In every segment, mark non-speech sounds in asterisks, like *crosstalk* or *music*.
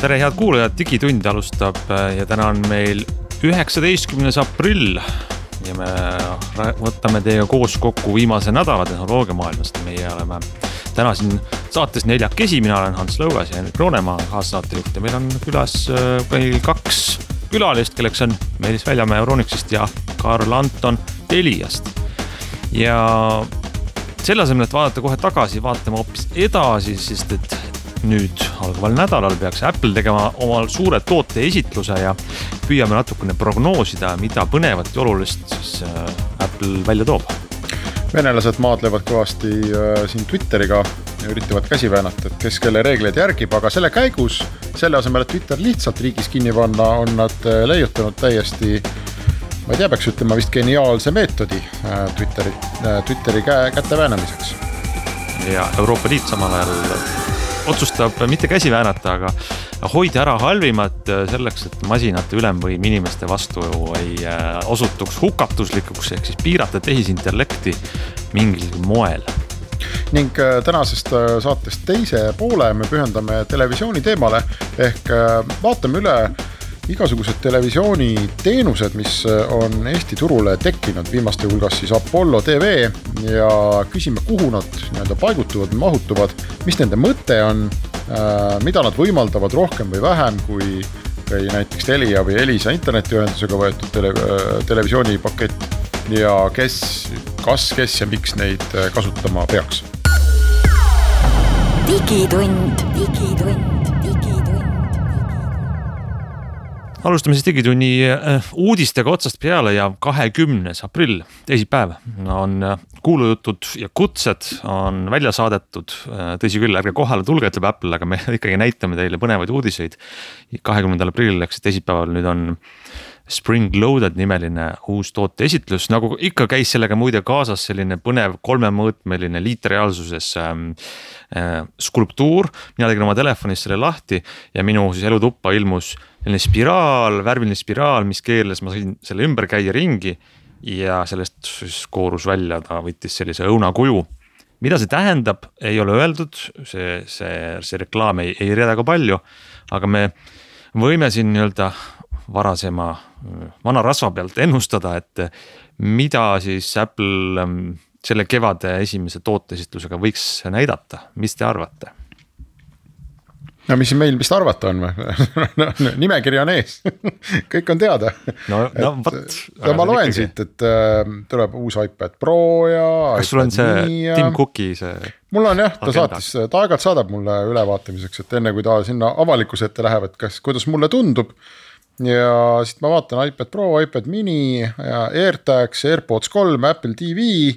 tere, head kuulajad, Digitund alustab äh, ja täna on meil üheksateistkümnes aprill ja me võtame teiega koos kokku viimase nädala tehnoloogiamaailmast. meie oleme täna siin saates neljakesi, mina olen Hans Lõugas ja Henrik Roonemaa, kaassaatejuht ja meil on külas meil äh, kaks külalist, kelleks on Meelis Väljamäe Euronixist ja Karl Anton Teliast. ja selle asemel, et vaadata kohe tagasi, vaatame hoopis edasi, sest et nüüd algaval nädalal peaks Apple tegema omal suure tooteesitluse ja püüame natukene prognoosida, mida põnevat ja olulist siis äh, Apple välja toob. venelased maadlevad kõvasti äh, siin Twitteriga ja üritavad käsi väänata, et kes kelle reegleid järgib, aga selle käigus selle asemel, et Twitter lihtsalt riigis kinni panna, on nad äh, leiutanud täiesti ma ei tea, peaks ütlema vist geniaalse meetodi Twitteri, Twitteri käe, käte väänamiseks. ja Euroopa Liit samal ajal otsustab mitte käsi väänata, aga hoida ära halvimat selleks, et masinate ülemvõim inimeste vastu ei äh, osutuks hukatuslikuks, ehk siis piirata tehisintellekti mingil moel. Ning äh, tänasest äh, saatest teise poole me pühendame televisiooni teemale ehk vaatame üle igasugused televisiooniteenused, mis on Eesti turule tekkinud, viimaste hulgas siis Apollo tv ja küsime, kuhu nad nii-öelda paigutuvad, mahutuvad, mis nende mõte on, äh, mida nad võimaldavad rohkem või vähem kui, kui näiteks Telia või Elisa internetiühendusega võetud tele, äh, televisioonipakett ja kes, kas, kes ja miks neid äh, kasutama peaks. digitund, digitund alustame siis Digitunni äh, uudistega otsast peale ja kahekümnes aprill, teisipäev on äh, kuulujutud ja kutsed on välja saadetud. Äh, tõsi küll, ärge kohale tulge, ütleb Apple, aga me *laughs* ikkagi näitame teile põnevaid uudiseid. kahekümnendal aprillil ehk siis teisipäeval nüüd on Spring Loaded nimeline uus tooteesitlus, nagu ikka käis sellega muide kaasas selline põnev kolmemõõtmeline liitreaalsuses ähm, äh, skulptuur. mina tegin oma telefonist selle lahti ja minu siis elutuppa ilmus selline spiraal, värviline spiraal, mis keerles, ma sain selle ümber käia ringi. ja sellest siis koorus välja, ta võttis sellise õunakuju mida see tähendab, ei ole öeldud, see, see, see reklaam ei, ei reada ka palju, aga me võime siin nii-öelda varasema vana rasva pealt ennustada, et mida siis Apple ähm, selle kevade esimese tooteesitlusega võiks näidata, mis te arvate? No mis meil vist arvata on või *laughs* nimekiri on ees *laughs* kõik on teada. no, no vot. no ma loen ikkagi. siit, et äh, tuleb uus iPad Pro ja. kas sul on see ja... Tim Cooki see? mul on jah, ta agenda. saatis, ta aeg-ajalt saadab mulle ülevaatamiseks, et enne kui ta sinna avalikkuse ette läheb, et kas, kuidas mulle tundub ja siit ma vaatan iPad Pro, iPad mini ja AirTags, AirPods kolm, Apple TV.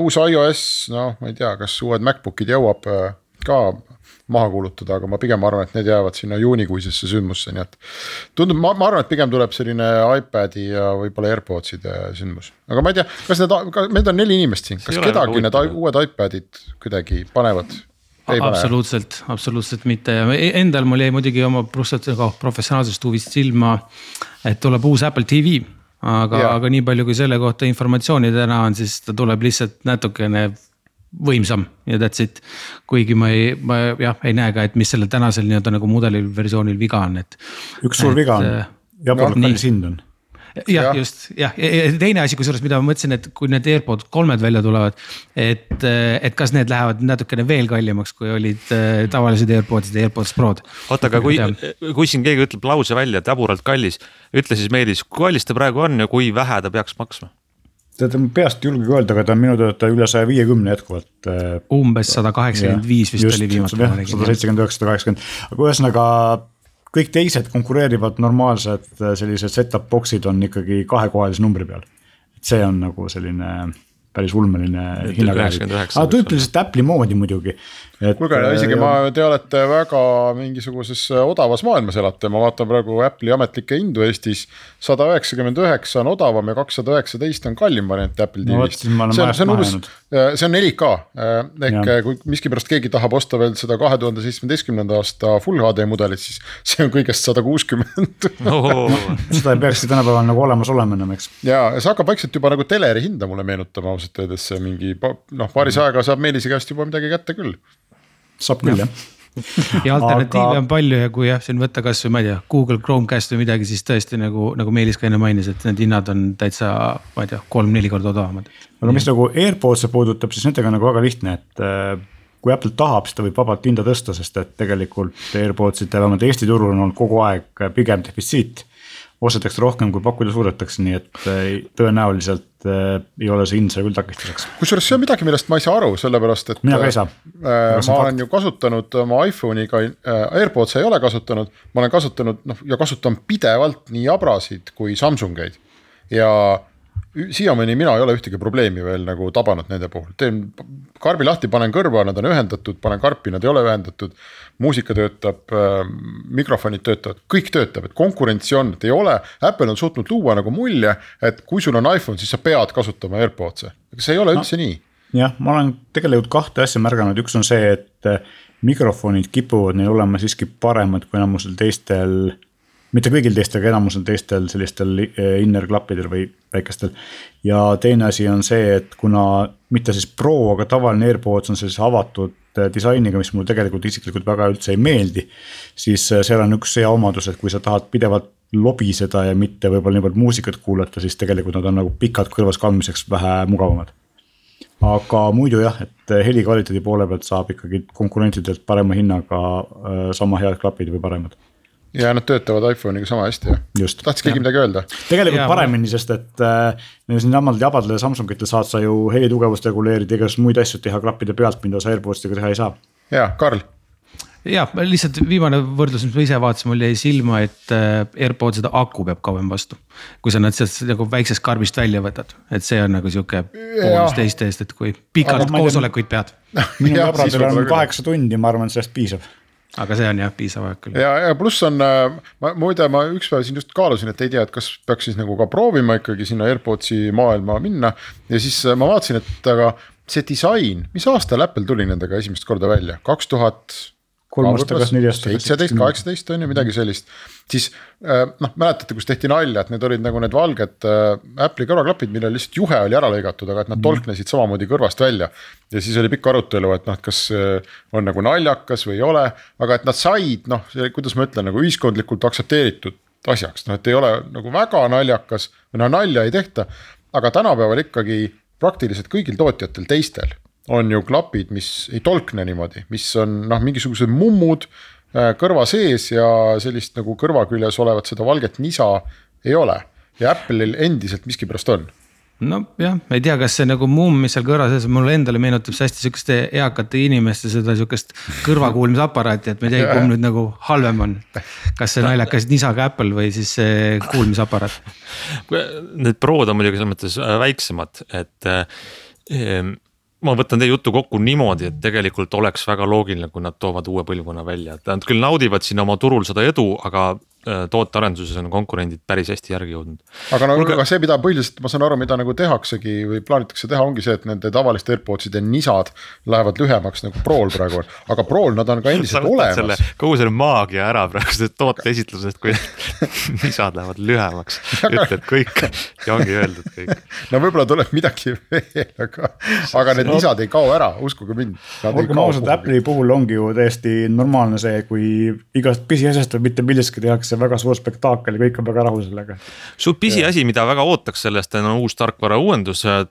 uus iOS, noh, ma ei tea, kas uued MacBookid jõuab äh, ka maha kuulutada, aga ma pigem arvan, et need jäävad sinna juunikuisesse sündmusse, nii et. tundub, ma, ma arvan, et pigem tuleb selline iPad'i ja võib-olla AirPodside sündmus, aga ma ei tea, kas need, meil on neli inimest siin, kas kedagi need uued iPad'id kuidagi panevad absoluutselt, absoluutselt mitte. Ja e-, endal mul jäi muidugi oma professionaalsest huvist silma, et tuleb uus Apple TV aga, aga nii palju, kui selle kohta informatsiooni täna on, siis ta tuleb lihtsalt natukene võimsam ja that's it. kuigi ma ei, ma jah, ei näe ka, et mis sellel tänasel nii-öelda nagu mudelil versioonil viga on, et. üks suur et, viga on, äh, jaburalt kallis hind on jah ja., just jah, ja teine asi, kusjuures, mida ma mõtlesin, et kui need AirPod kolmed välja tulevad. et, et kas need lähevad natukene veel kallimaks, kui olid äh, tavalised AirPodsid ja AirPods Prod. oota, aga kui, kui siin keegi ütleb lause välja, et jaburalt kallis, ütle siis Meelis, kui kallis ta praegu on ja kui vähe ta peaks maksma? Tead, ma peast ei julgegi öelda, aga ta on minu teada üle saja viiekümne jätkuvalt. Äh, umbes sada kaheksakümmend viis vist just, oli viimati. sada seitsekümmend üheksa, sada kaheksakümmend, aga ühesõnaga kõik teised konkureerivad normaalsed äh, sellised set-up box'id on ikkagi kahekohalise numbri peal. et see on nagu selline päris ulmeline hinnakäär, aga tüüpiliselt Apple'i moodi muidugi. Et, kuulge, isegi äh, ma, te olete väga mingisuguses odavas maailmas elate, ma vaatan praegu Apple'i ametlikke hindu Eestis. sada üheksakümmend üheksa on odavam ja kakssada üheksateist on kallim variant Apple No TV-st. olen see on, see on umbes, jäänud. see on 4K ehk Jah. kui miskipärast keegi tahab osta veel seda kahe tuhande seitsmeteistkümnenda aasta full HD mudelit, siis see on kõigest sada kuuskümmend. *laughs* seda ei peakski tänapäeval nagu olemas olema enam, eks. ja see hakkab vaikselt juba nagu teleri hinda mulle meenutama ausalt öeldes see mingi noh, paaris aega saab Meelise käest juba midagi kätte küll. Saab küll jah *laughs* ja alternatiive Aga- on palju ja kui jah, siin võtta kasvõi ma ei tea, Google Chromecast või midagi, siis tõesti nagu, nagu Meelis ka enne mainis, et need hinnad on täitsa, ma ei tea, kolm-neli korda odavamad. aga mis nagu AirPodse puudutab, siis nendega on nagu väga lihtne, et äh, kui Apple tahab, siis ta võib vabalt hinda tõsta, sest et tegelikult AirPodside vähemalt Eesti turul on olnud kogu aeg pigem defitsiit. Ostetakse rohkem, kui pakkuda suudetakse, nii et äh, tõenäoliselt äh, ei ole see hind seal küll takistuseks. kusjuures see on midagi, millest ma ei saa aru, sellepärast et. Mina ka ei saa. äh, ma olen ju kasutanud oma iPhone'iga AirPods ei ole kasutanud, ma olen kasutanud noh ja kasutan pidevalt nii Abrasid kui Samsungeid. ja siiamaani mina ei ole ühtegi probleemi veel nagu tabanud nende puhul, teen karbi lahti, panen kõrva, nad on ühendatud, panen karpi, nad ei ole ühendatud. muusika töötab äh,, mikrofonid töötavad, kõik töötab, et konkurentsi on, et ei ole, Apple on suutnud luua nagu mulje, et kui sul on iPhone, siis sa pead kasutama AirPods'e, aga see ei ole üldse no. nii jah, ma olen tegelikult kahte asja märganud, üks on see, et äh, mikrofonid kipuvad neil olema siiski paremad kui enamusel teistel. Mitte kõigil teistel, aga enamusel teistel sellistel äh, inner klappidel või väikestel. ja teine asi on see, et kuna mitte siis Pro, aga tavaline AirPods on sellise avatud äh, disainiga, mis mulle tegelikult isiklikult väga üldse ei meeldi. siis äh, seal on üks hea omadus, et kui sa tahad pidevalt lobiseda ja mitte võib-olla niivõrd muusikat kuulata, siis tegelikult nad on nagu pikad kõrvas kandmiseks vähe mugavamad aga muidu jah, et heli kvaliteedi poole pealt saab ikkagi konkurentidelt parema hinnaga sama head klapid või paremad. Ja nad töötavad iPhone'iga sama hästi. Just. tahtis keegi midagi öelda? tegelikult ja, paremini, sest et äh, siinsamadel jabadel Samsungitel saad sa ju helitugevust reguleerida, igasuguseid muid asju teha klappide pealt, mida sa AirPodsidega teha ei saa. ja Karl, ja lihtsalt viimane võrdlus, mis ma ise vaatasin, mul jäi silma, et äh, AirPod seda aku peab kauem vastu. kui sa nad sealt nagu väiksest karbist välja võtad, et see on nagu sihuke poolus teiste eest, et kui pikalt koosolekuid pead. minu *laughs* võib-olla on kaheksa tundi, ma arvan, sellest piisab. Aga see on jah piisav aeg küll. ja, ja pluss on, äh, ma muide, ma üks päev siin just kaalusin, et ei tea, et kas peaks siis nagu ka proovima ikkagi sinna AirPodsi maailma minna. ja siis äh, ma vaatasin, et aga see disain, mis aastal Apple tuli nendega esimest korda välja, kaks tuhat kolm aastat tagasi, neli aastat seitseteist, kaheksateist on ju midagi sellist. siis äh, noh, mäletate, kus tehti nalja, et need olid nagu need valged äh, Apple'i kõrvaklapid, millel lihtsalt juhe oli ära lõigatud, aga et nad tolknesid samamoodi kõrvast välja. ja siis oli pikk arutelu, et noh, et kas äh, on nagu naljakas või ei ole, aga et nad said noh, kuidas ma ütlen, nagu ühiskondlikult aktsepteeritud asjaks, noh, et ei ole nagu väga naljakas noh, nalja ei tehta. aga tänapäeval ikkagi praktiliselt kõigil tootjatel, teistel on ju klapid, mis ei tolkne niimoodi, mis on noh, mingisugused mummud äh, kõrva sees ja sellist nagu kõrva küljes olevat seda valget nisa ei ole. ja Apple'il endiselt miskipärast on. nojah, ma ei tea, kas see nagu mumm, mis seal kõrva sees on, mulle endale meenutab see hästi sihukeste eakate inimeste seda sihukest kõrvakuulmisaparaati, et ma ei teagi, kumb nüüd nagu halvem on. kas see naljakas nisaga Apple või siis see kuulmisaparaat? Need Prod on muidugi selles mõttes äh, väiksemad, et äh, ma võtan teie jutu kokku niimoodi, et tegelikult oleks väga loogiline, kui nad toovad uue põlvkonna välja, et nad küll naudivad siin oma turul seda edu, aga tootearenduses on konkurendid päris hästi järgi jõudnud. aga no Kuulge- aga see, mida põhiliselt ma saan aru, mida nagu tehaksegi või plaanitakse teha, ongi see, et nende tavaliste AirPodside nisad lähevad lühemaks nagu Prol praegu on, aga Prol nad on ka endiselt olemas. kogu selle maagia ära praegusest toote esitlusest, kui *laughs* nisad lähevad lühemaks, ütled kõik ja ongi öeldud kõik. no võib-olla tuleb midagi veel, aga, aga need nisad ei kao ära, uskuge mind. olgem ausad, Apple'i puhul ongi ju täiesti normaalne see, kui igast pisiasjast või mitte millestki tehakse väga suur spekaakel ja kõik on väga rahul sellega. su pisiasi, mida väga ootaks sellest, on uus tarkvara uuendus äh,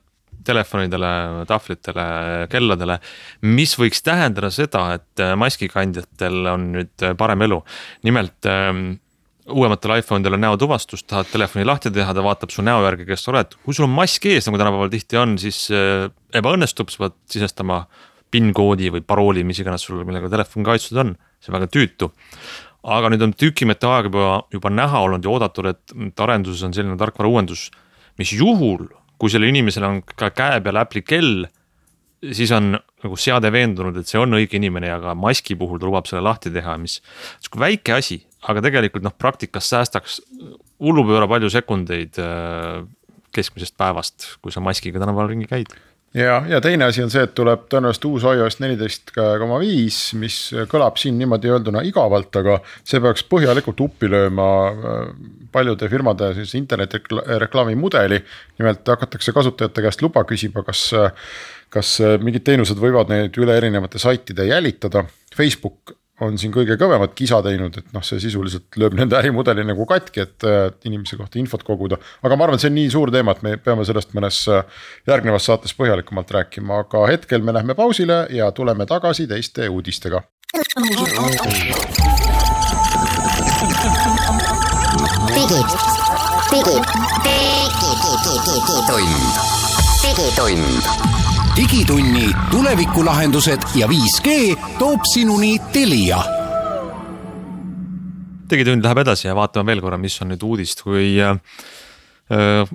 telefonidele, tahvlitele, kelladele. mis võiks tähendada seda, et äh, maskikandjatel on nüüd äh, parem elu. nimelt ähm, uuematel iPhone idel on näotuvastus, tahad telefoni lahti teha, ta vaatab su näo järgi, kes sa oled. kui sul on mask ees, nagu tänapäeval tihti on, siis ebaõnnestub, sa pead sisestama PIN koodi või parooli, mis iganes sul, millega telefon kaitstud on, see on väga tüütu aga nüüd on tükimeete aega juba, juba näha olnud ja oodatud, et, et arenduses on selline tarkvara uuendus, mis juhul, kui sellel inimesel on ka käe peal Apple'i kell, siis on nagu seade veendunud, et see on õige inimene ja ka maski puhul ta lubab selle lahti teha, mis. sihuke väike asi, aga tegelikult noh, praktikas säästaks hullupööra palju sekundeid äh, keskmisest päevast, kui sa maskiga tänaval ringi käid ja, ja teine asi on see, et tuleb tõenäoliselt uus iOS neliteist koma viis, mis kõlab siin niimoodi öelduna igavalt, aga see peaks põhjalikult uppi lööma äh, paljude firmade siis internetireklaami mudeli. nimelt hakatakse kasutajate käest luba küsima, kas, kas mingid teenused võivad neid üle erinevate saitide jälitada. Facebook on siin kõige kõvemat kisa teinud, et noh, see sisuliselt lööb nende ärimudeli nagu katki, et inimese kohta infot koguda. aga ma arvan, et see on nii suur teema, et me peame sellest mõnes äh, järgnevas saates põhjalikumalt rääkima, aga hetkel me lähme pausile ja tuleme tagasi teiste uudistega. digid, digitund, digitund digitunni tulevikulahendused ja 5G toob sinuni Telia. digitund läheb edasi ja vaatame veel korra, mis on nüüd uudist, kui äh,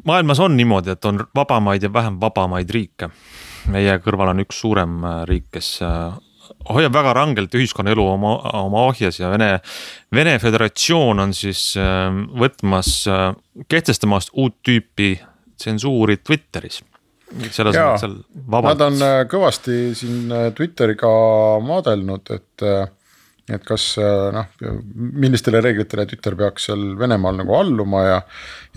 maailmas on niimoodi, et on vabamaid ja vähem vabamaid riike. meie kõrval on üks suurem äh, riik, kes äh, hoiab väga rangelt ühiskonnaelu oma, oma ohjes ja Vene, Vene Föderatsioon on siis võtmas kehtestamas uut tüüpi tsensuuri Twitteris selles mõttes seal vabalt. Nad on äh, kõvasti siin äh, Twitteriga maadelnud, et, äh, et kas noh, millistele reeglitele Twitter peaks seal Venemaal nagu alluma ja.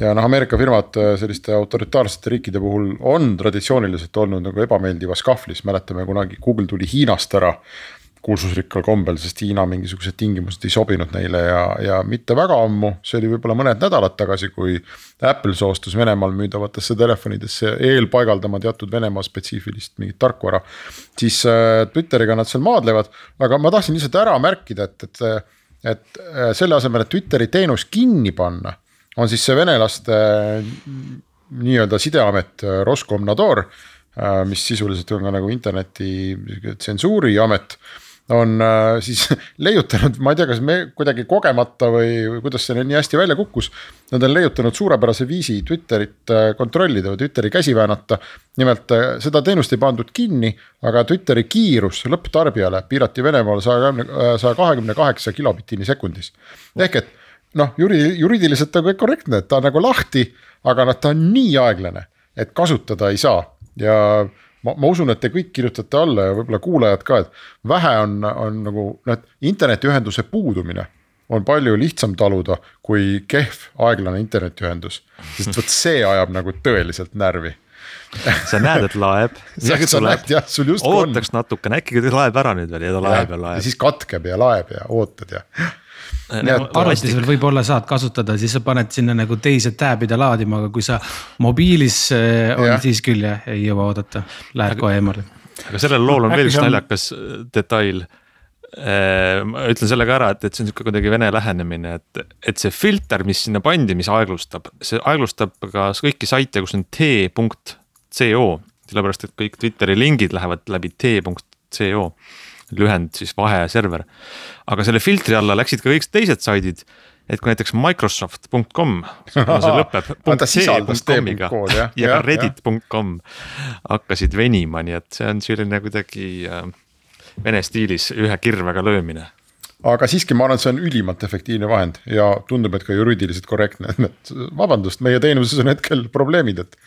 ja noh, Ameerika firmad selliste autoritaarsete riikide puhul on traditsiooniliselt olnud nagu ebameeldivas kahvlis, mäletame kunagi Google tuli Hiinast ära kuulsusrikkal kombel, sest Hiina mingisugused tingimused ei sobinud neile ja, ja mitte väga ammu, see oli võib-olla mõned nädalad tagasi, kui Apple soostus Venemaal müüdavatesse telefonidesse eelpaigaldama teatud Venemaa spetsiifilist mingit tarkvara. siis äh, Twitteriga nad seal maadlevad, aga ma tahtsin lihtsalt ära märkida, et, et, et äh, selle asemel, et Twitteri teenus kinni panna, on siis see venelaste äh, nii-öelda sideamet Roskomnador mis sisuliselt on ka nagu interneti tsensuuriamet on äh, siis *laughs* leiutanud, ma ei tea, kas me kuidagi kogemata või, või kuidas see nii hästi välja kukkus. Nad on leiutanud suurepärase viisi Twitterit äh, kontrollida või Twitteri käsi väänata. nimelt äh, seda teenust ei pandud kinni, aga Twitteri kiirus lõpptarbijale piirati Venemaal saja, saja kahekümne kaheksa kilobitini sekundis. ehk et noh, juri-, juriidiliselt on kõik korrektne, et ta on nagu lahti, aga noh, ta on nii aeglane, et kasutada ei saa ja ma, ma usun, et te kõik kirjutate alla ja võib-olla kuulajad ka, et vähe on, on nagu noh, et internetiühenduse puudumine on palju lihtsam taluda kui kehv aeglane internetiühendus, sest vot see ajab nagu tõeliselt närvi. Sa näed, et laeb. *laughs* ootaks natukene, äkki laeb ära nüüd veel ja ta laeb ja laeb. ja siis katkeb ja laeb ja ootad ja arvutis veel võib-olla saad kasutada, siis sa paned sinna nagu teise tab'ide laadima, aga kui sa mobiilis eh, on, siis küll jah, ei jõua oodata, lähed kohe eemale. aga sellel lool on veel üks naljakas äh, detail. Äh, ma ütlen selle ka ära, et, et see on sihuke kuidagi vene lähenemine, et, et see filter, mis sinna pandi, mis aeglustab, see aeglustab ka kõiki saite, kus on t.co. sellepärast, et kõik Twitteri lingid lähevad läbi t.co lühend siis vaheserver. aga selle filtri alla läksid ka kõik teised saidid et kui näiteks Microsoft.com, kuna see *laughs* lõpeb .c.com-iga ja, *laughs* ja ka reddit.com hakkasid venima, nii et see on selline kuidagi äh, vene stiilis ühe kirvega löömine. Aga siiski, ma arvan, et see on ülimalt efektiivne vahend ja tundub, et ka juriidiliselt korrektne, *laughs* et vabandust, meie teenuses on hetkel probleemid, et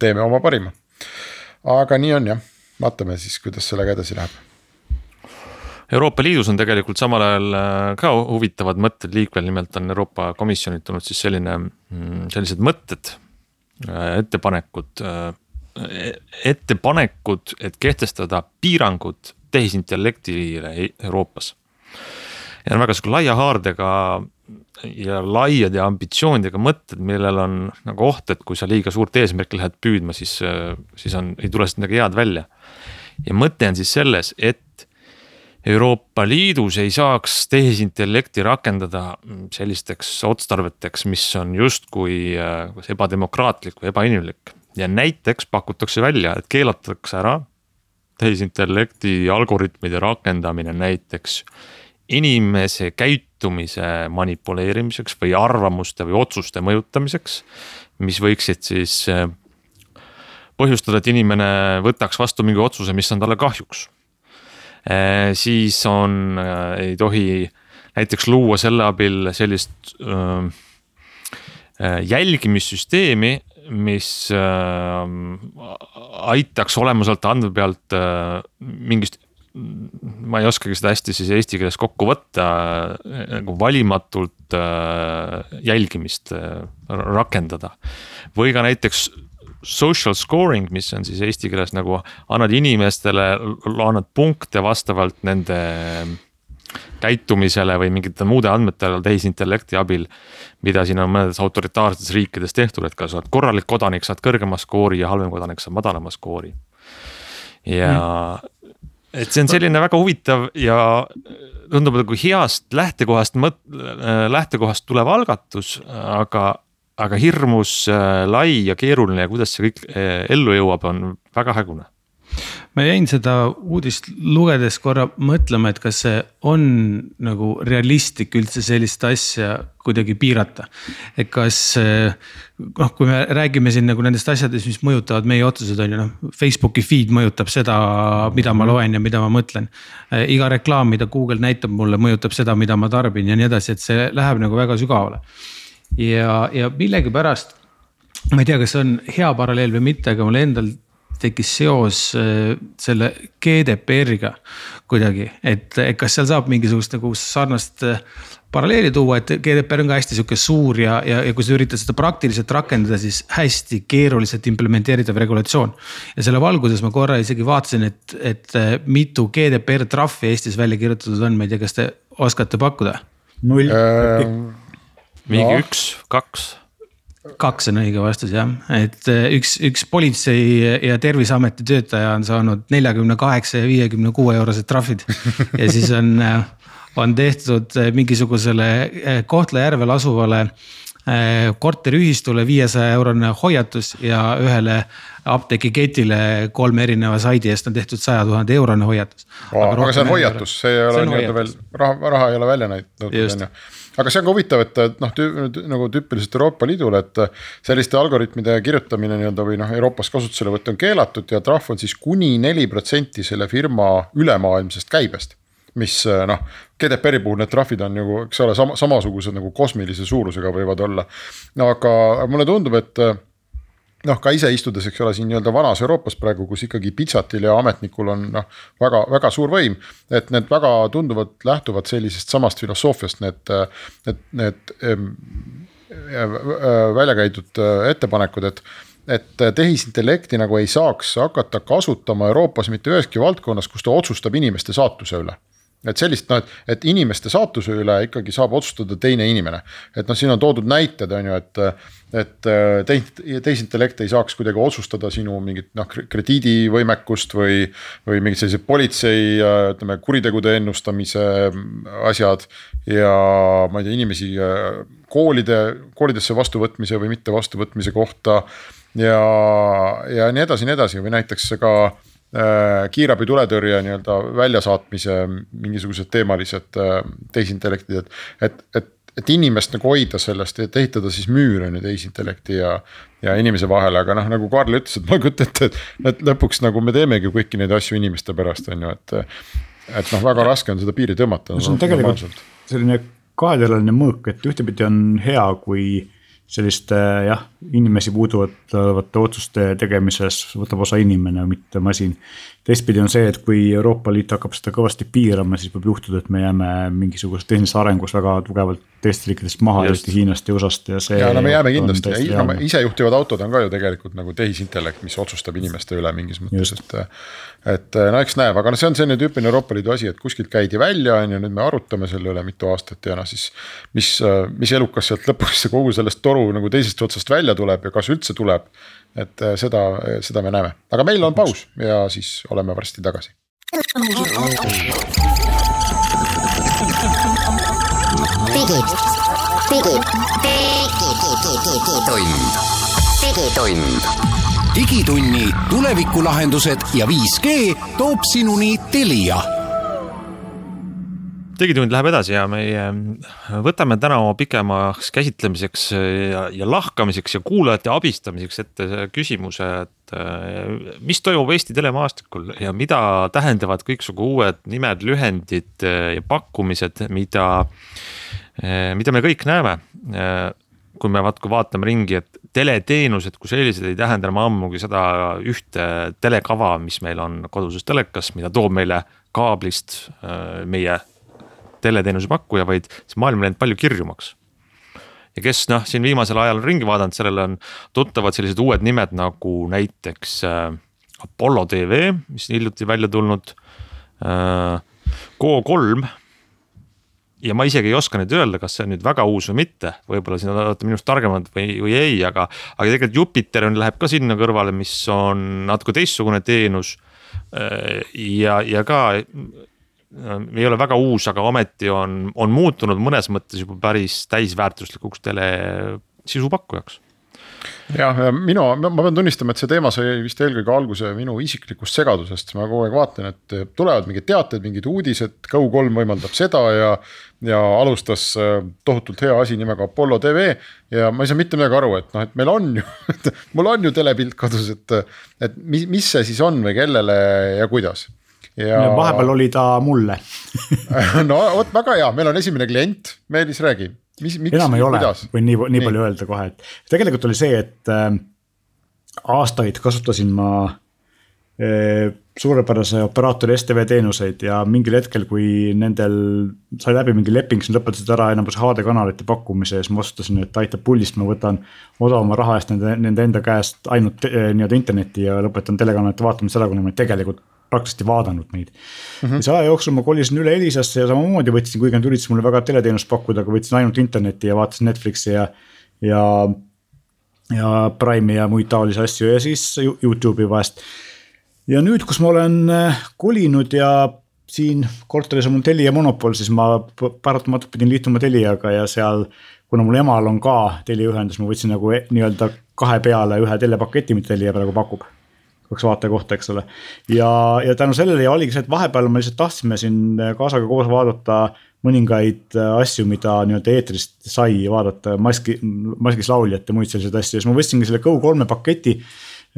teeme oma parima. aga nii on jah, vaatame siis, kuidas sellega edasi läheb Euroopa Liidus on tegelikult samal ajal äh, ka huvitavad mõtted liikvel, nimelt on Euroopa Komisjonilt tulnud siis selline, mm, sellised mõtted, äh, ettepanekud, äh, ettepanekud, et kehtestada piirangud tehisintellektile e-, Euroopas. ja on väga sihuke laia haardega ja laiade ambitsioonidega mõtted, millel on nagu oht, et kui sa liiga suurt eesmärki lähed püüdma, siis, siis on, ei tule sealt midagi head välja. ja mõte on siis selles, et Euroopa Liidus ei saaks tehisintellekti rakendada sellisteks otstarveteks, mis on justkui äh, kas ebademokraatlik või ebainimlik. ja näiteks pakutakse välja, et keelatakse ära tehisintellekti algoritmide rakendamine näiteks inimese käitumise manipuleerimiseks või arvamuste või otsuste mõjutamiseks. mis võiksid siis äh, põhjustada, et inimene võtaks vastu mingi otsuse, mis on talle kahjuks siis on, ei tohi näiteks luua selle abil sellist jälgimissüsteemi, mis aitaks olemasolevalt andme pealt mingist ma ei oskagi seda hästi siis eesti keeles kokku võtta, nagu valimatult jälgimist rakendada. või ka näiteks social scoring, mis on siis eesti keeles nagu annad inimestele, annad punkte vastavalt nende käitumisele või mingite muude andmetele tehisintellekti abil. mida siin on mõnedes autoritaarsetes riikides tehtud, et kas oled korralik kodanik, saad kõrgema skoori ja halvem kodanik saab madalama skoori. ja mm. et see on selline väga huvitav ja tundub nagu heast lähtekohast, lähtekohast tulev algatus, aga aga hirmus äh, lai ja keeruline ja kuidas see kõik äh, ellu jõuab, on väga hägune ma jäin seda uudist lugedes korra mõtlema, et kas see on nagu realistlik üldse sellist asja kuidagi piirata. et kas noh, kui me räägime siin nagu nendest asjadest, mis mõjutavad meie otsuseid, on ju noh, Facebooki feed mõjutab seda, mida ma loen ja mida ma mõtlen. iga reklaam, mida Google näitab mulle, mõjutab seda, mida ma tarbin ja nii edasi, et see läheb nagu väga sügavale ja, ja millegipärast, ma ei tea, kas see on hea paralleel või mitte, aga mul endal tekkis seos äh, selle GDPR-iga kuidagi, et kas seal saab mingisugust nagu sarnast äh, paralleeli tuua, et GDPR on ka hästi sihuke suur ja, ja, ja kui sa üritad seda praktiliselt rakendada, siis hästi keeruliselt implementeeritav regulatsioon. ja selle valguses ma korra isegi vaatasin, et, et äh, mitu GDPR trahvi Eestis välja kirjutatud on, ma ei tea, kas te oskate pakkuda? null äh, mingi no. üks, kaks kaks on õige vastus jah, et äh, üks, üks politsei ja terviseameti töötaja on saanud neljakümne kaheksa ja viiekümne kuue eurosed trahvid. ja siis on, äh, on tehtud äh, mingisugusele Kohtla-Järvel asuvale korteriühistule viiesaja eurone hoiatus ja ühele apteegiketile kolme erineva saidi eest on tehtud saja tuhande eurone hoiatus. aga see on hoiatus, see ei ole nii-öelda veel raha, raha ei ole välja näidatud, on ju aga see on ka huvitav, et noh, nagu tüüpiliselt Euroopa Liidul, et selliste algoritmide kirjutamine nii-öelda või noh, Euroopas kasutuselevõtt on keelatud ja trahv on siis kuni neli protsenti selle firma ülemaailmsest käibest mis noh, GDPR-i puhul need trahvid on ju, eks ole, sama, samasugused nagu kosmilise suurusega võivad olla. aga mulle tundub, et noh, ka ise istudes, eks ole, siin nii-öelda vanas Euroopas praegu, kus ikkagi pitsatil ja ametnikul on noh, väga, väga suur võim. et need väga tunduvalt lähtuvad sellisest samast filosoofiast, need, need, need välja käidud ettepanekud, et et tehisintellekti nagu ei saaks hakata kasutama Euroopas mitte üheski valdkonnas, kus ta otsustab inimeste saatuse üle et sellist noh, et, et inimeste saatuse üle ikkagi saab otsustada teine inimene. et noh, siin on toodud näited, on ju, et, et teis-, tehisintellekt ei saaks kuidagi otsustada sinu mingit noh, krediidivõimekust või. või mingid sellised politsei ütleme kuritegude ennustamise asjad ja ma ei tea, inimesi koolide, koolidesse vastuvõtmise või mitte vastuvõtmise kohta. ja, ja nii edasi, nii edasi või näiteks ka Äh, kiirabi tuletõrje nii-öelda väljasaatmise mingisugused teemalised äh, tehisintellektid, et, et, et et inimest nagu hoida sellest, et ehitada siis müür on ju tehisintellekti ja, ja inimese vahele, aga noh, nagu Karl ütles, et ma ei kujuta ette, et, et lõpuks nagu me teemegi kõiki neid asju inimeste pärast, on ju, et. et noh, väga raske on seda piiri tõmmata. no see on tegelikult selline kahetõeline mõõk, et ühtepidi on hea, kui selliste jah, inimesi puuduvate otsuste tegemises võtab osa inimene, mitte masin. teistpidi on see, et kui Euroopa Liit hakkab seda kõvasti piirama, siis võib juhtuda, et me jääme mingisuguses tehnilises arengus väga tugevalt teistest riikidest maha, eriti Hiinast ja USA-st ja see. ja no me jääme kindlasti ja no, isejuhtivad autod on ka ju tegelikult nagu tehisintellekt, mis otsustab inimeste üle mingis mõttes, et. et no eks näeb, aga noh, see on selline tüüpiline Euroopa Liidu asi, et kuskilt käidi välja, on ju, nüüd me arutame selle üle mitu aastat ja noh, siis. mis, mis elukas sealt lõpuks *laughs* kogu sellest toru nagu teisest otsast välja tuleb ja kas üldse tuleb. et seda, seda me näeme, aga meil on paus ja siis oleme varsti tagasi. digitund. digitund. digitunni tulevikulahendused ja 5G toob sinuni Telia digitund läheb edasi ja meie võtame täna oma pikemaks käsitlemiseks ja, ja lahkamiseks ja kuulajate abistamiseks ette küsimuse, et äh, mis toimub Eesti telemaastikul ja mida tähendavad kõiksugu uued nimed, lühendid ja pakkumised, mida, äh, mida me kõik näeme. Kui me vaat-, kui vaatame ringi, et teleteenused kui sellised ei tähenda enam ammugi seda ühte telekava, mis meil on koduses telekas, mida toob meile kaablist meie teleteenuse pakkuja, vaid see maailm on läinud palju kirjumaks. ja kes noh, siin viimasel ajal on ringi vaadanud, sellele on tuttavad sellised uued nimed nagu näiteks äh, Apollo tv, mis hiljuti välja tulnud äh,. Go3 ja ma isegi ei oska nüüd öelda, kas see on nüüd väga uus või mitte, võib-olla siin olete minust targemad või, või ei, aga, aga tegelikult Jupiter on, läheb ka sinna kõrvale, mis on natuke teistsugune teenus. Äh, ja, ja ka ei ole väga uus, aga ometi on, on muutunud mõnes mõttes juba päris täisväärtuslikuks tele sisupakkujaks. Jah, ja minu, ma pean tunnistama, et see teema sai vist eelkõige alguse minu isiklikust segadusest, ma kogu aeg vaatan, et tulevad mingid teated, mingid uudised, Go3 võimaldab seda ja. ja alustas äh, tohutult hea asi nimega Apollo tv. Ja ma ei saa mitte midagi aru, et noh, et meil on ju *laughs* mul on ju telepilt kodus, et, et mis, mis see siis on või kellele ja kuidas ja vahepeal oli ta mulle. *laughs* No vot, väga hea, meil on esimene klient, Meelis, räägi. mis, miks, enam ei ole, võin nii, nii, nii. palju öelda kohe, et tegelikult oli see, et äh, aastaid kasutasin ma äh, suurepärase operaatori STV teenuseid ja mingil hetkel, kui nendel sai läbi mingi leping, siis lõpetasid ära enamus HD kanalite pakkumise ja siis ma otsustasin, et aitab pullist, ma võtan odavama raha eest nende, nende enda käest ainult äh, nii-öelda internetti ja lõpetan telekanalite vaatamise ära, kuna ma tegelikult praktiliselt ei vaadanud neid mm. -hmm. ja selle aja jooksul ma kolisin üle Elisasse ja samamoodi võtsin, kuigi nad üritasid mulle väga teleteenust pakkuda, aga võtsin ainult internetti ja vaatasin Netflixi ja, ja. ja Prime'i ja muid taolisi asju ja siis Youtube'i vahest. ja nüüd, kus ma olen äh, kolinud ja siin korteris on mul Telia monopol, siis ma paratamatult pidin liituma Teliaga ja seal. kuna mul emal on ka Telia ühendus, ma võtsin nagu e-, nii-öelda kahe peale ühe telepaketi, mida Telia praegu pakub kaks vaataja kohta, eks ole. ja, ja tänu sellele ja oligi see, et vahepeal me lihtsalt tahtsime siin kaasaga koos vaadata mõningaid asju, mida nii-öelda eetrist sai vaadata, maski, maskis lauljat ja muid selliseid asju, siis ma võtsingi selle Go3 paketi.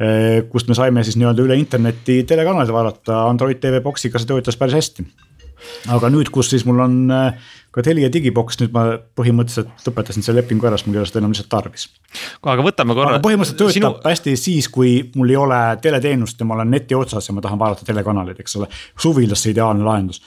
Eh, kust me saime siis nii-öelda üle interneti telekanaleid vaadata, Android TV Boxiga see töötas päris hästi. Aga nüüd, kus siis mul on äh, ka Telia digiboks, nüüd ma põhimõtteliselt lõpetasin selle lepingu ära, sest mul ei ole seda enam lihtsalt tarvis. aga võtame korra. põhimõtteliselt töötab sinu... hästi siis, kui mul ei ole teleteenust ja ma olen neti otsas ja ma tahan vaadata telekanaleid, eks ole. suvilas see ideaalne lahendus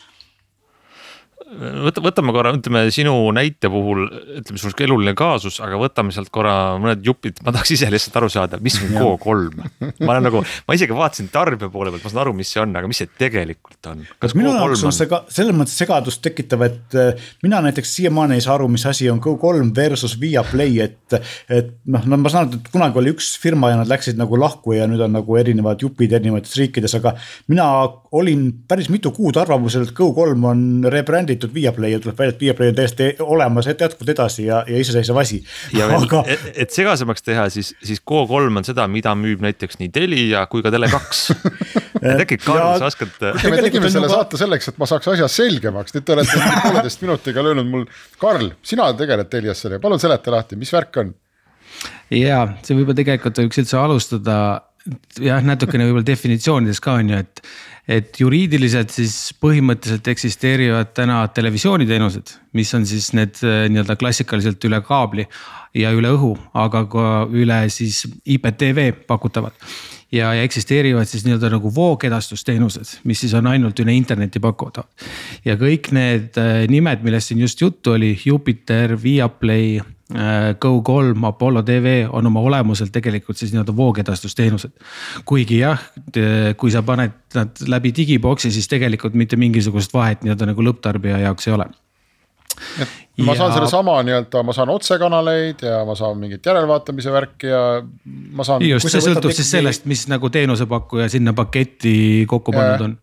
võta, võtame korra, ütleme sinu näite puhul, ütleme sul on eluline kaasus, aga võtame sealt korra mõned jupid, ma tahaks ise lihtsalt aru saada, mis on Go3. ma olen nagu, ma isegi vaatasin tarbija poole pealt, ma saan aru, mis see on, aga mis see tegelikult on? kas minu jaoks on see ka selles mõttes segadust tekitav, et äh, mina näiteks siiamaani ei saa aru, mis asi on Go3 versus Viaplay, et. et noh, no ma saan aru, et kunagi oli üks firma ja nad läksid nagu lahku ja nüüd on nagu erinevad jupid erinevates riikides, aga mina olin päris mitu kuud arvamusel, et Go3 on rebränditud tehtud Viaplay ja tuleb välja, et Viaplay on täiesti olemas, et jätkuvalt edasi ja, ja iseseisev asi. ja veel Aga..., et, et segasemaks teha, siis, siis Go3 on seda, mida müüb näiteks nii Telia kui ka Tele2 *laughs* et äkki Karl, sa oskad. me tegime selle juba... saate selleks, et ma saaks asja selgemaks, nüüd te olete pooleteist minutiga löönud mul, Karl, sina tegeled Telias sellega, palun seleta lahti, mis värk on? ja see võib-olla tegelikult võiks üldse alustada jah, natukene võib-olla definitsioonides ka on ju, et et juriidiliselt siis põhimõtteliselt eksisteerivad täna televisiooniteenused, mis on siis need äh, nii-öelda klassikaliselt üle kaabli ja üle õhu, aga ka üle siis IPTV pakutavad. ja, ja eksisteerivad siis nii-öelda nagu voogedastusteenused, mis siis on ainult üle interneti pakutavad. ja kõik need äh, nimed, millest siin just juttu oli, Jupiter, Viaplay Go3, Apollo tv on oma olemuselt tegelikult siis nii-öelda voogedastusteenused. kuigi jah, kui sa paned nad läbi digiboksi, siis tegelikult mitte mingisugust vahet nii-öelda nagu lõpptarbija jaoks ei ole. Ma saan sellesama nii-öelda, ma saan otsekanaleid ja ma saan mingit järelvaatamise värki ja ma saan. just, see sõltub siis sellest, mis nagu teenusepakkuja sinna paketti kokku pannud on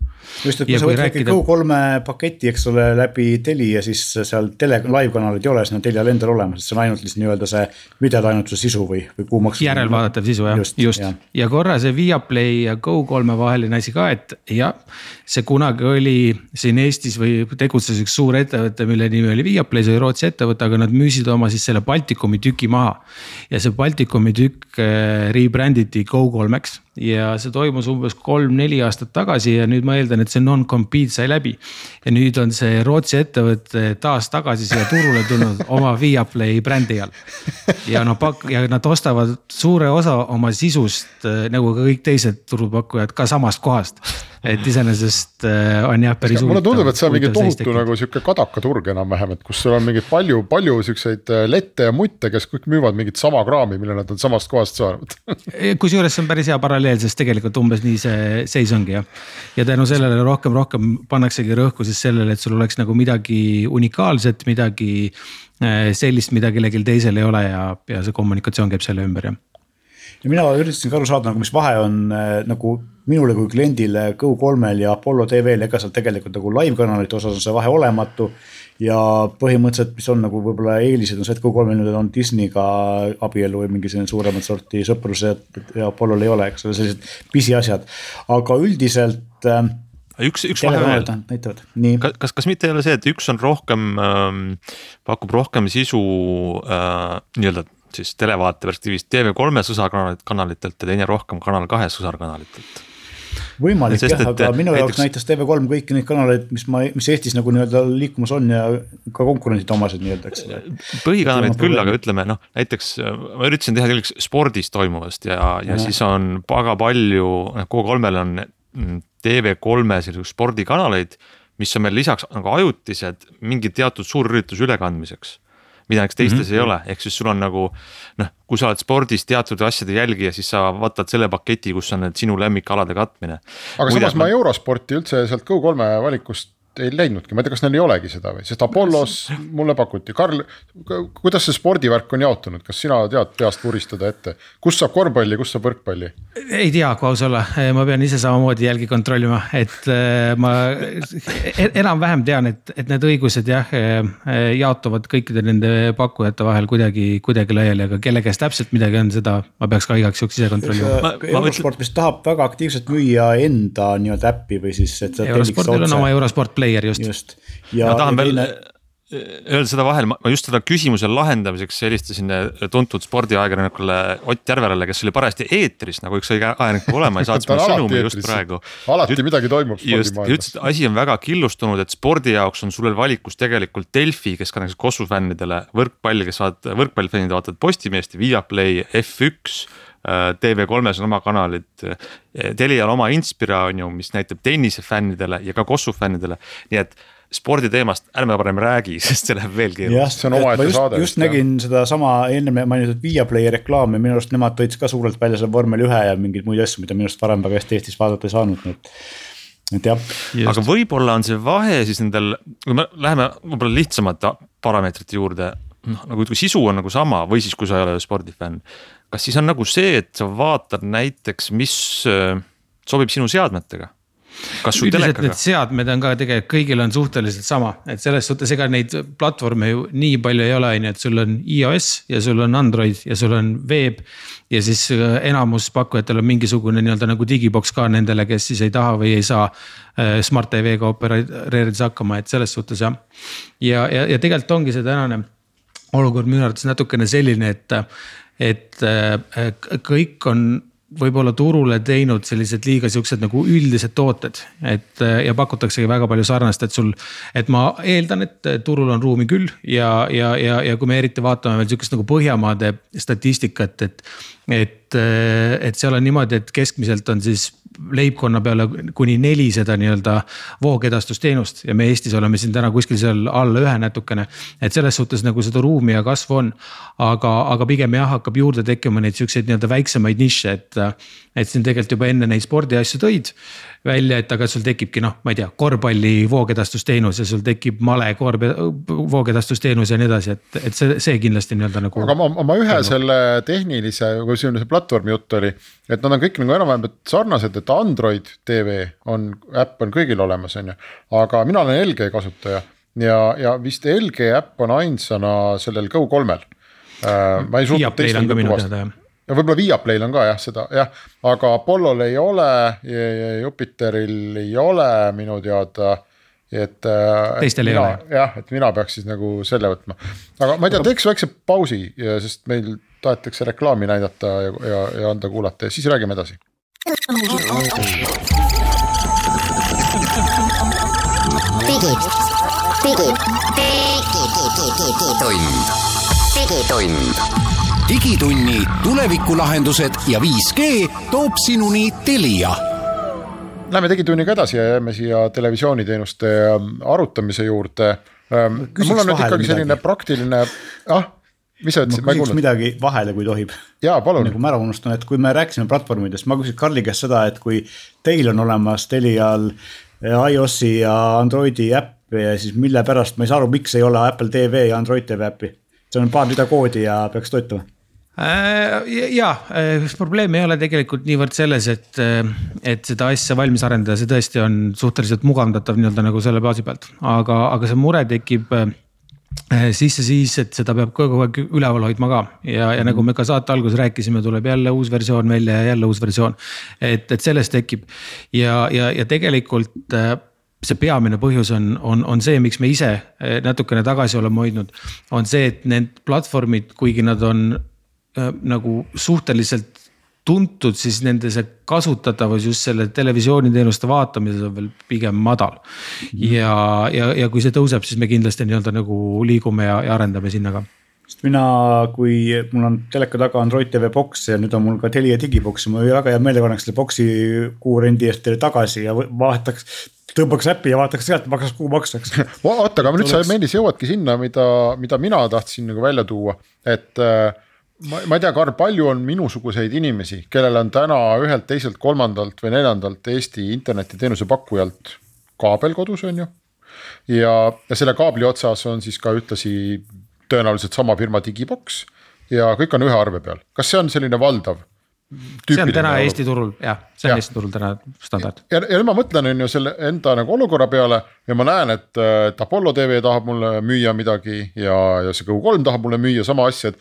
just, et kui sa võtad rääkida... Go3 paketi, eks ole, läbi Telia, siis seal tele, live kanalid ei ole, siis on Telial endal olemas, et see on ainult lihtsalt nii-öelda see videotainutuse sisu või, või kuumaks. järelvaadatav sisu jah, just, just. Ja. ja korra see Viaplay ja Go3 vaheline asi ka, et jah, see kunagi oli siin Eestis või tegutses üks suur ettevõte, mille nimi oli Viaplay, see Rootsi ettevõte, aga nad müüsid oma siis selle Baltikumi tüki maha. ja see Baltikumi tükk äh, rebrand iti Go3-ks ja see toimus umbes kolm-neli aastat tagasi ja nüüd ma eeldan, et see non-compete sai läbi. ja nüüd on see Rootsi ettevõte taas tagasi siia turule tulnud *laughs* oma Viaplay brändi all. ja noh, pak- ja nad ostavad suure osa oma sisust äh, nagu ka kõik teised turupakkujad ka samast kohast et iseenesest äh, on jah päris. mulle tundub, et see on mingi tohutu nagu sihuke kadakaturg enam-vähem, et kus sul on mingeid palju, palju siukseid äh, lette ja mutte, kes kõik müüvad mingit sama kraami, mille nad on samast kohast saanud *laughs* kusjuures see on päris hea paralleel, sest tegelikult umbes nii see seis ongi jah. ja tänu sellele rohkem, rohkem pannaksegi rõhku siis sellele, et sul oleks nagu midagi unikaalset, midagi äh, sellist, mida kellelgi teisel ei ole ja, ja see kommunikatsioon käib selle ümber jah ja mina üritasin ka aru saada nagu, mis vahe on nagu minule kui kliendile Go3-l ja Apollo TV-l, ega seal tegelikult nagu live kanalite osas on see vahe olematu. ja põhimõtteliselt, mis on nagu võib-olla eelised on see, et Go3-l nüüd on Disneyga abielu või mingi selline suuremat sorti sõprused ja Apollol ei ole, eks ole, sellised pisiasjad, aga üldiselt äh, üks, üks vahe veel. näitavad, nii. kas, kas mitte ei ole see, et üks on rohkem ähm,, pakub rohkem sisu äh, nii-öelda siis televaate perspektiivist TV3 sõsarkanalitelt ja teine rohkem Kanal kahe sõsarkanalitelt võimalik jah, aga minu näiteks... jaoks näitas TV3 kõiki neid kanaleid, mis ma, mis Eestis nagu nii-öelda liikumas on ja ka konkurendid omased nii-öelda, eks ole. põhikanalid küll, aga ütleme noh, näiteks ma üritasin teha selgeks spordis toimuvast ja, ja, ja siis on väga palju, noh Go3-l on TV3 selliseid spordikanaleid, mis on meil lisaks nagu ajutised mingi teatud suurürituse ülekandmiseks mida näiteks teistes mm -hmm. ei ole, ehk siis sul on nagu noh, kui sa oled spordis teatud asjade jälgija, siis sa vaatad selle paketi, kus on need sinu lemmikalade katmine. aga Muide, samas ma eurosporti üldse sealt Go3 valikust ei leidnudki, ma ei tea, kas neil ei olegi seda või, sest Apollos mulle pakuti, Karl, kuidas see spordivärk on jaotunud, kas sina tead peast vuristada ette, kus saab korvpalli, kus saab võrkpalli? ei tea, kui aus olla, ma pean ise samamoodi jälgi kontrollima, et äh, ma e-, enam-vähem tean, et, et need õigused jah äh, jaotuvad kõikide nende pakkujate vahel kuidagi, kuidagi laiali, aga kelle käes täpselt midagi on, seda ma peaks ka igaks juhuks ise kontrollima. eurosport vist tahab väga aktiivselt müüa enda nii-öelda äppi või siis, et. eurospordil on oma eurosport player just. just. ma tahan veel teine... öelda seda vahel, ma just seda küsimuse lahendamiseks helistasin tuntud spordiajakirjanikule Ott Järvelale, kes oli parajasti eetris, nagu üks õige ajakirjanik peab olema ja *laughs* saatis mulle sõnumi just praegu. alati Üt, midagi toimub spordimaailmas. ütles, et asi on väga killustunud, et spordi jaoks on sul valikus tegelikult Delfi, kes ka näiteks Kossu fännidele, võrkpalli, kes vaatavad, võrkpallifännid vaatavad Postimeest ja Viaplay F1 Äh, TV3-s on oma kanalid, äh, Telial oma Inspira on ju, mis näitab tennisefännidele ja ka Kossu fännidele, nii et sporditeemast ärme parem räägi, *laughs* sest see läheb veel keerulisemaks. see on omaette saade. just nägin sedasama enne mainitud Viaplay reklaami, minu arust nemad tõid ka suurelt välja selle vormel ühe ja mingeid muid asju, mida minu arust varem väga hästi Eestis vaadata ei saanud, nii et et jah. aga võib-olla on see vahe siis nendel, kui me läheme võib-olla lihtsamate parameetrite juurde, noh nagu kui sisu on nagu sama või siis, kui sa ei ole spordifänn kas siis on nagu see, et sa vaatad näiteks, mis äh, sobib sinu seadmetega? Kas sul telekaga? Need seadmed on ka tegelikult kõigil on suhteliselt sama, et selles suhtes ega neid platvorme ju nii palju ei ole, on ju, et sul on iOS ja sul on Android ja sul on veeb. ja siis äh, enamus pakkujatel on mingisugune nii-öelda nagu digiboks ka nendele, kes siis ei taha või ei saa äh, Smart TV-ga opereerides hakkama, et selles suhtes jah. ja, ja, ja tegelikult ongi see tänane olukord minu arvates natukene selline, et et äh, kõik on võib-olla turule teinud sellised liiga siuksed nagu üldised tooted, et ja pakutaksegi väga palju sarnast, et sul. et ma eeldan, et turul on ruumi küll ja, ja, ja, ja kui me eriti vaatame veel sihukest nagu Põhjamaade statistikat, et. Et, äh, et seal on niimoodi, et keskmiselt on siis leibkonna peale kuni neli seda nii-öelda voogedastusteenust ja me Eestis oleme siin täna kuskil seal alla ühe natukene. et selles suhtes nagu seda ruumi ja kasvu on, aga, aga pigem jah, hakkab juurde tekkima neid siukseid nii-öelda väiksemaid nišše, et. et siin tegelikult juba enne neid spordiasju tõid välja, et aga sul tekibki noh, ma ei tea, korvpalli voogedastusteenus ja sul tekib male korv, voogedastusteenus ja nii edasi, et, et see, see kindlasti nii-öelda nagu. aga ma, ma ühe selle tehnilise, kui siin see platvormi jutt oli, et nad on kõik nagu enam-vähem sarnased, et Android tv on, äpp on kõigil olemas, on ju. aga mina olen LG kasutaja ja, ja vist LG äpp on ainsana sellel Go3-l äh,. ma ei suutnud teist nagu tuvastada ja võib-olla Viaplay'l on ka jah, seda jah, aga Apollol ei ole, Jupiteril ei ole minu teada et. Äh, teistel ei mina, ole. jah, et mina peaks siis nagu selle võtma, aga ma ei tea, teeks väikse pausi, sest meil tahetakse reklaami näidata ja, ja, ja anda kuulata ja siis räägime edasi. digitund, digitund digitunni tulevikulahendused ja 5G toob sinuni Telia. Läheme Digitunniga edasi ja jääme siia televisiooniteenuste ähm, arutamise juurde. Ähm, mul on nüüd ikkagi selline midagi. praktiline, ah mis sa ütlesid, ma ei kuulnud. midagi vahele, kui tohib. jaa, palun. nagu ma ära unustan, et kui me rääkisime platvormidest, ma küsin Karli käest seda, et kui teil on olemas Telial iOS-i ja Androidi äpp ja siis mille pärast, ma ei saa aru, miks ei ole Apple TV ja Android TV äppi. see on paar rida koodi ja peaks töötama Äh, ja äh, probleem ei ole tegelikult niivõrd selles, et, äh, et seda asja valmis arendada, see tõesti on suhteliselt mugavdatav nii-öelda nagu selle baasi pealt, aga, aga see mure tekib sisse siis, et seda peab kogu aeg üleval hoidma ka. Ja, ja nagu me ka saate alguses rääkisime, tuleb jälle uus versioon välja ja jälle uus versioon. et, et sellest tekib. Ja, ja, ja tegelikult see peamine põhjus on, on, on see, miks me ise natukene tagasi oleme hoidnud, on see, et need platvormid, kuigi nad on Äh, nagu suhteliselt tuntud, siis nende see kasutatavus just selle televisiooniteenuste vaatamises on veel pigem madal. ja, ja, ja kui see tõuseb, siis me kindlasti nii-öelda nagu liigume ja, ja arendame sinna ka sest mina, kui mul on teleka taga Android tv boks ja nüüd on mul ka Telia digiboks ja ma väga hea meelega paneks selle boksi kuu rendi eest teile tagasi ja vahetaks tõmbaks äppi ja vaataks sealt, maksaks kuumaksu, eks. oota, aga nüüd sa, Meelis, jõuadki sinna, mida, mida mina tahtsin nagu välja tuua, et äh, ma, ma ei tea, Karl, palju on minusuguseid inimesi, kellel on täna ühelt, teiselt, kolmandalt või neljandalt Eesti internetiteenuse pakkujalt kaabel kodus, on ju. ja, ja selle kaabli otsas on siis ka ühtlasi tõenäoliselt sama firma digiboks ja kõik on ühe arve peal, kas see on selline valdav? see on täna olukord. Eesti turul jah, see on ja. Eesti turul täna standard. ja, ja nüüd ma mõtlen, on ju selle enda nagu olukorra peale ja ma näen, et, et Apollo tv tahab mulle müüa midagi ja, ja see Go3 tahab mulle müüa sama asja, et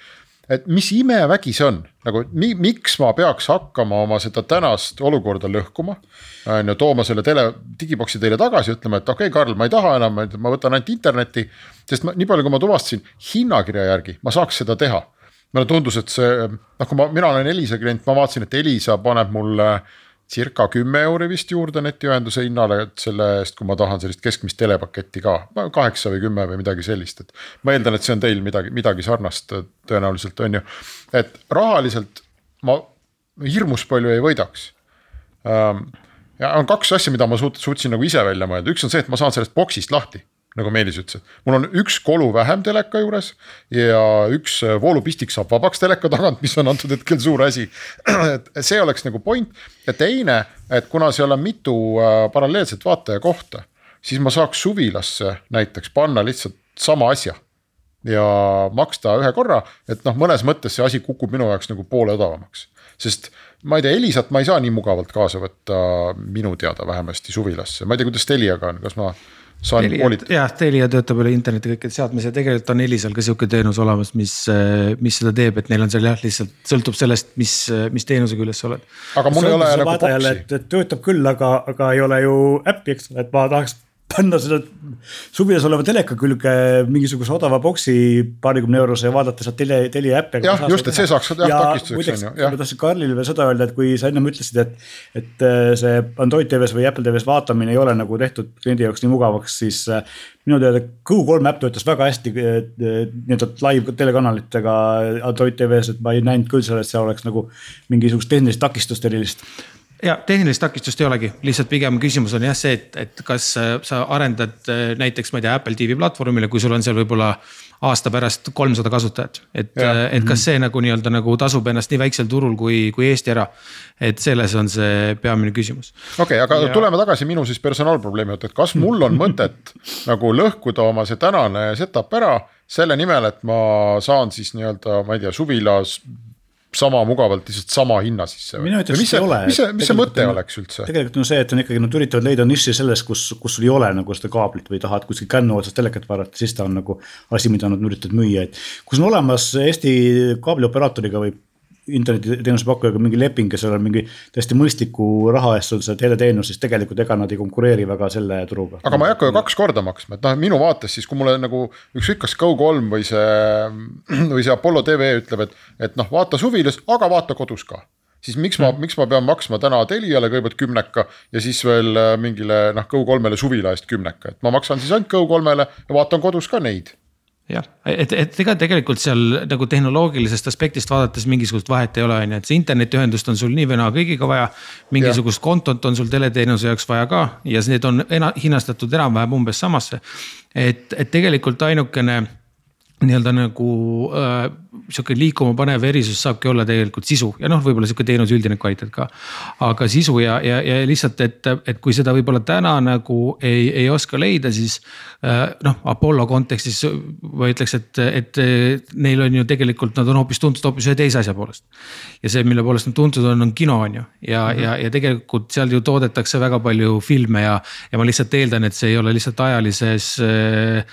et mis imevägi see on, nagu mi, miks ma peaks hakkama oma seda tänast olukorda lõhkuma. on ju, tooma selle tele, digiboksi teile tagasi, ütlema, et okei okay,, Karl, ma ei taha enam, ma võtan ainult internetti. sest ma, nii palju, kui ma tuvastasin, hinnakirja järgi ma saaks seda teha. mulle tundus, et see, noh, kui ma, mina olen Elisa klient, ma vaatasin, et Elisa paneb mulle äh, circa kümme euri vist juurde netiühenduse hinnale, et selle eest, kui ma tahan sellist keskmist telepaketti ka, kaheksa või kümme või midagi sellist, et. ma eeldan, et see on teil midagi, midagi sarnast tõenäoliselt on ju, et rahaliselt ma hirmus palju ei võidaks. Ja on kaks asja, mida ma suut-, suutsin nagu ise välja mõelda, üks on see, et ma saan sellest boksist lahti nagu Meelis ütles, et mul on üks kolu vähem teleka juures ja üks äh, voolupistik saab vabaks teleka tagant, mis on antud hetkel suur asi. *clears throat* et see oleks nagu point ja teine, et kuna seal on mitu äh, paralleelset vaatajakohta, siis ma saaks suvilasse näiteks panna lihtsalt sama asja ja maksta ühe korra, et noh, mõnes mõttes see asi kukub minu jaoks nagu poole odavamaks. sest ma ei tea, Elisat ma ei saa nii mugavalt kaasa võtta minu teada vähemasti suvilasse, ma ei tea, kuidas Teliaga on, kas ma. Jah, Telia töötab üle interneti kõikide seadmes ja tegelikult on Elisal ka sihuke teenus olemas, mis, mis seda teeb, et neil on seal jah, lihtsalt sõltub sellest, mis, mis teenuse küljes sa oled. aga mul ei ole nagu boksi. töötab küll, aga, aga ei ole ju äppi, eks ole, et ma tahaks panna seda suvilas oleva teleka külge mingisuguse odava boksi paarikümne eurose ja vaadata sealt Telia, Telia äppi. jah, just, et see saaks jah takistuseks on ju. ma tahtsin Karlile veel seda öelda, et kui sa ennem ütlesid, et, et äh, see Android TV-s või Apple TV-s vaatamine ei ole nagu tehtud kliendi jaoks nii mugavaks, siis äh, minu teada Go3 äpp töötas väga hästi äh, nii-öelda live telekanalitega Android TV-s, et ma ei näinud küll seal, et seal oleks nagu mingisugust tehnilist takistust erilist ja tehnilist takistust ei olegi, lihtsalt pigem küsimus on jah see, et, et kas sa arendad äh, näiteks, ma ei tea, Apple TV platvormile, kui sul on seal võib-olla aasta pärast kolmsada kasutajat. et, äh, et kas see nagu nii-öelda nagu tasub ennast nii väiksel turul kui, kui Eesti ära. et selles on see peamine küsimus. okei okay,, aga ja... tuleme tagasi minu siis personaalprobleemi juurde, et kas mul on mõtet *laughs* nagu lõhkuda oma see tänane setup ära selle nimel, et ma saan siis nii-öelda, ma ei tea, suvilas sama mugavalt lihtsalt sama hinna sisse. mina ütleks, et ei ole. mis see, mis see mõte on, oleks üldse? tegelikult on see, et on ikkagi, nad üritavad leida niši selles, kus, kus sul ei ole nagu seda kaablit või tahad kuskil kännu otsast telekat vaadata, siis ta on nagu asi, mida nad üritavad müüa, et. kui on olemas Eesti kaablioperaatoriga või internetiteenuse pakkujaga mingi leping ja seal on mingi täiesti mõistliku raha eest sul see teleteenus, siis tegelikult ega nad ei konkureeri väga selle turuga. aga ma ei hakka ju kaks korda maksma, et noh, minu vaates siis, kui mulle nagu ükskõik, kas Go3 või see, *clears throat* või see Apollo tv ütleb, et, et noh, vaata suvilas, aga vaata kodus ka siis miks ma mm., miks ma pean maksma täna Teliale kõigepealt kümneka ja siis veel äh, mingile noh, Go3-le suvila eest kümneka, et ma maksan siis ainult Go3-le ja vaatan kodus ka neid jah, et, et ega tegelikult seal nagu tehnoloogilisest aspektist vaadates mingisugust vahet ei ole, on ju, et see internetiühendust on sul nii või naa kõigiga vaja. mingisugust ja. kontot on sul teleteenuse jaoks vaja ka ja need on ena, hinnastatud enam-vähem umbes samasse. et, et tegelikult ainukene nii-öelda nagu äh, sihuke liikuma panev erisus saabki olla tegelikult sisu ja noh, võib-olla sihuke teenuse üldine kvaliteet ka. aga sisu ja, ja, ja lihtsalt, et, et kui seda võib-olla täna nagu ei, ei oska leida, siis äh, noh, Apollo kontekstis ma ütleks, et, et neil on ju tegelikult, nad on hoopis tuntud hoopis ühe teise asja poolest. ja see, mille poolest nad tuntud on, on kino on ju ja mm, -hmm. ja, ja tegelikult seal ju toodetakse väga palju filme ja, ja ma lihtsalt eeldan, et see ei ole lihtsalt ajalises Äh,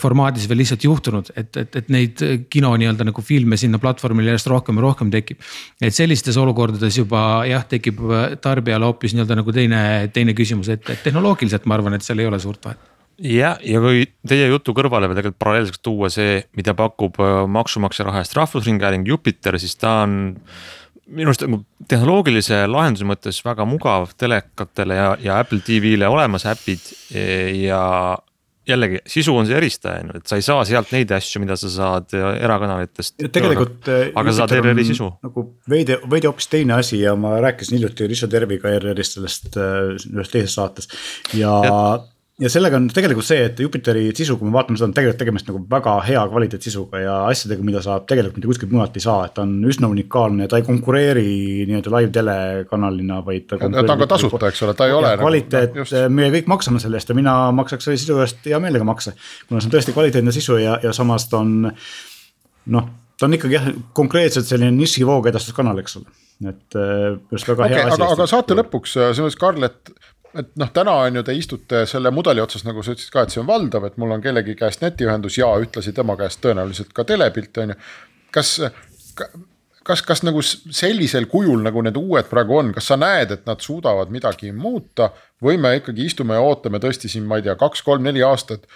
formaadis veel lihtsalt juhtunud, et, et, et neid kino nii-öelda nagu filme sinna platvormile järjest rohkem ja rohkem tekib. et sellistes olukordades juba jah, tekib tarbijale hoopis nii-öelda nagu teine, teine küsimus, et, et tehnoloogiliselt ma arvan, et seal ei ole suurt vahet jah, ja kui teie jutu kõrvale veel tegelikult paralleelselt tuua see, mida pakub äh, maksumaksja raha eest Rahvusringhääling Jupiter, siis ta on minu arust nagu tehnoloogilise lahenduse mõttes väga mugav telekatele ja, ja Apple TV-le olemas äpid ja jällegi sisu on see eristaja on ju, et sa ei saa sealt neid asju, mida sa saad erakanalitest. tegelikult. Äh, aga sa saad ERR-i sisu. nagu veidi, veidi hoopis teine asi ja ma rääkisin hiljuti Richard Erviga ERR-ist sellest äh, ühes teises saates ja, ja ja sellega on tegelikult see, et Jupiteri sisu, kui me vaatame, seda on tegelikult tegemist nagu väga hea kvaliteetsisuga ja asjadega, mida saab tegelikult mitte kuskilt mujalt ei saa, et ta on üsna unikaalne, ta ei konkureeri nii-öelda live telekanalina, vaid. ta on ka tasuta, eks ole, ta ei ole. Nagu- kvaliteet nagu,, me kõik maksame selle eest ja mina maksaks selle sisu eest hea meelega makse. kuna see on tõesti kvaliteetne sisu ja, ja samas ta on noh, ta on ikkagi jah, konkreetselt selline nišivoog edastuskanal, eks ole et äh, just väga okay, hea asi. aga, aga saate lõpuks, selles mõttes Karl, et et noh, täna on ju te istute selle mudeli otsas, nagu sa ütlesid ka, et see on valdav, et mul on kellegi käest netiühendus ja ühtlasi tema käest tõenäoliselt ka telepilt on ju. kas, kas, kas nagu sellisel kujul, nagu need uued praegu on, kas sa näed, et nad suudavad midagi muuta või me ikkagi istume ja ootame tõesti siin, ma ei tea, kaks-kolm-neli aastat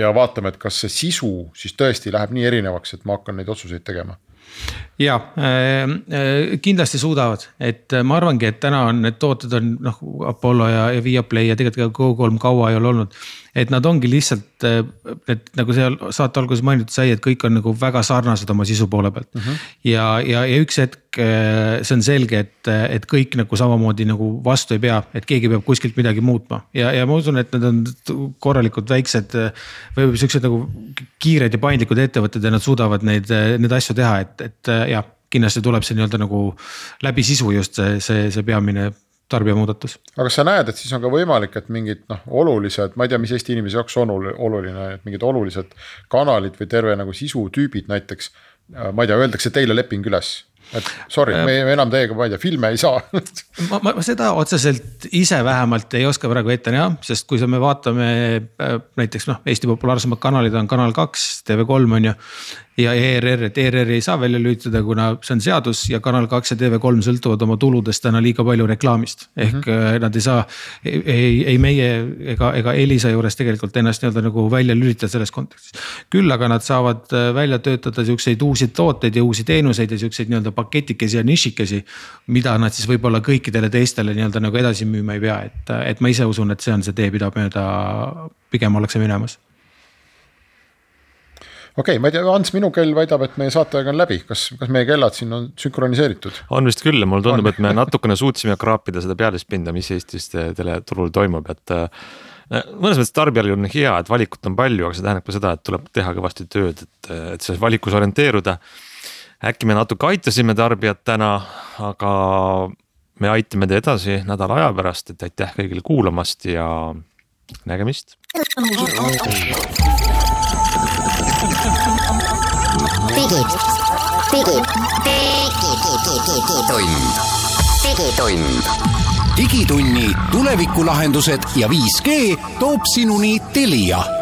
ja vaatame, et kas see sisu siis tõesti läheb nii erinevaks, et ma hakkan neid otsuseid tegema ja äh, äh, kindlasti suudavad, et äh, ma arvangi, et täna on need tooted on noh, Apollo ja, ja Viaplay ja tegelikult ka Go3 kaua ei ole olnud et nad ongi lihtsalt, et nagu seal saate alguses mainitud sai, et kõik on nagu väga sarnased oma sisu poole pealt mm. -hmm. ja, ja, ja üks hetk eh, see on selge, et, et kõik nagu samamoodi nagu vastu ei pea, et keegi peab kuskilt midagi muutma ja, ja ma usun, et need on korralikult väiksed või siuksed nagu kiired ja paindlikud ettevõtted ja nad suudavad neid, neid asju teha, et, et jah kindlasti tuleb see nii-öelda nagu läbi sisu just see, see, see peamine tarbijamuudatus. aga kas sa näed, et siis on ka võimalik, et mingid noh, olulised, ma ei tea, mis Eesti inimese jaoks on oluline, et mingid olulised kanalid või terve nagu sisutüübid näiteks. ma ei tea, öeldakse teile leping üles et sorry äh,, me enam teiega, ma ei tea, filme ei saa *laughs* ma, ma, ma seda otseselt ise vähemalt ei oska praegu ette näha, sest kui me vaatame äh, näiteks noh, Eesti populaarsemad kanalid on Kanal kaks, TV3 on ju ja ERR, et ERR-i ei saa välja lülitada, kuna see on seadus ja Kanal kaks ja TV3 sõltuvad oma tuludest täna liiga palju reklaamist. ehk mm -hmm. nad ei saa, ei, ei meie ega, ega Elisa juures tegelikult ennast nii-öelda nagu välja lülitada selles kontekstis. küll aga nad saavad äh, välja töötada siukseid uusi tooteid ja uusi teenuseid ja siukseid nii-öelda paketikesi ja nišikesi. mida nad siis võib-olla kõikidele teistele nii-öelda nagu edasi müüma ei pea, et, et ma ise usun, et see on see tee, mida mööda pigem ollakse minemas okei okay,, ma ei tea, Ants, minu kell väidab, et meie saateaeg on läbi, kas, kas meie kellad siin on sünkroniseeritud? on vist küll ja mulle tundub, et me natukene suutsime kraapida seda pealispinda, mis Eestis teleturul toimub, et mõnes mõttes tarbijal on hea, et valikut on palju, aga see tähendab ka seda, et tuleb teha kõvasti tööd, et, et selles valikus orienteeruda. äkki me natuke aitasime tarbijat täna, aga me aitame te edasi nädala aja pärast, et aitäh kõigile kuulamast ja nägemist. Digi, digi, digitund, digitund. Digitunni tulevikulahendused ja 5G toob sinuni Telia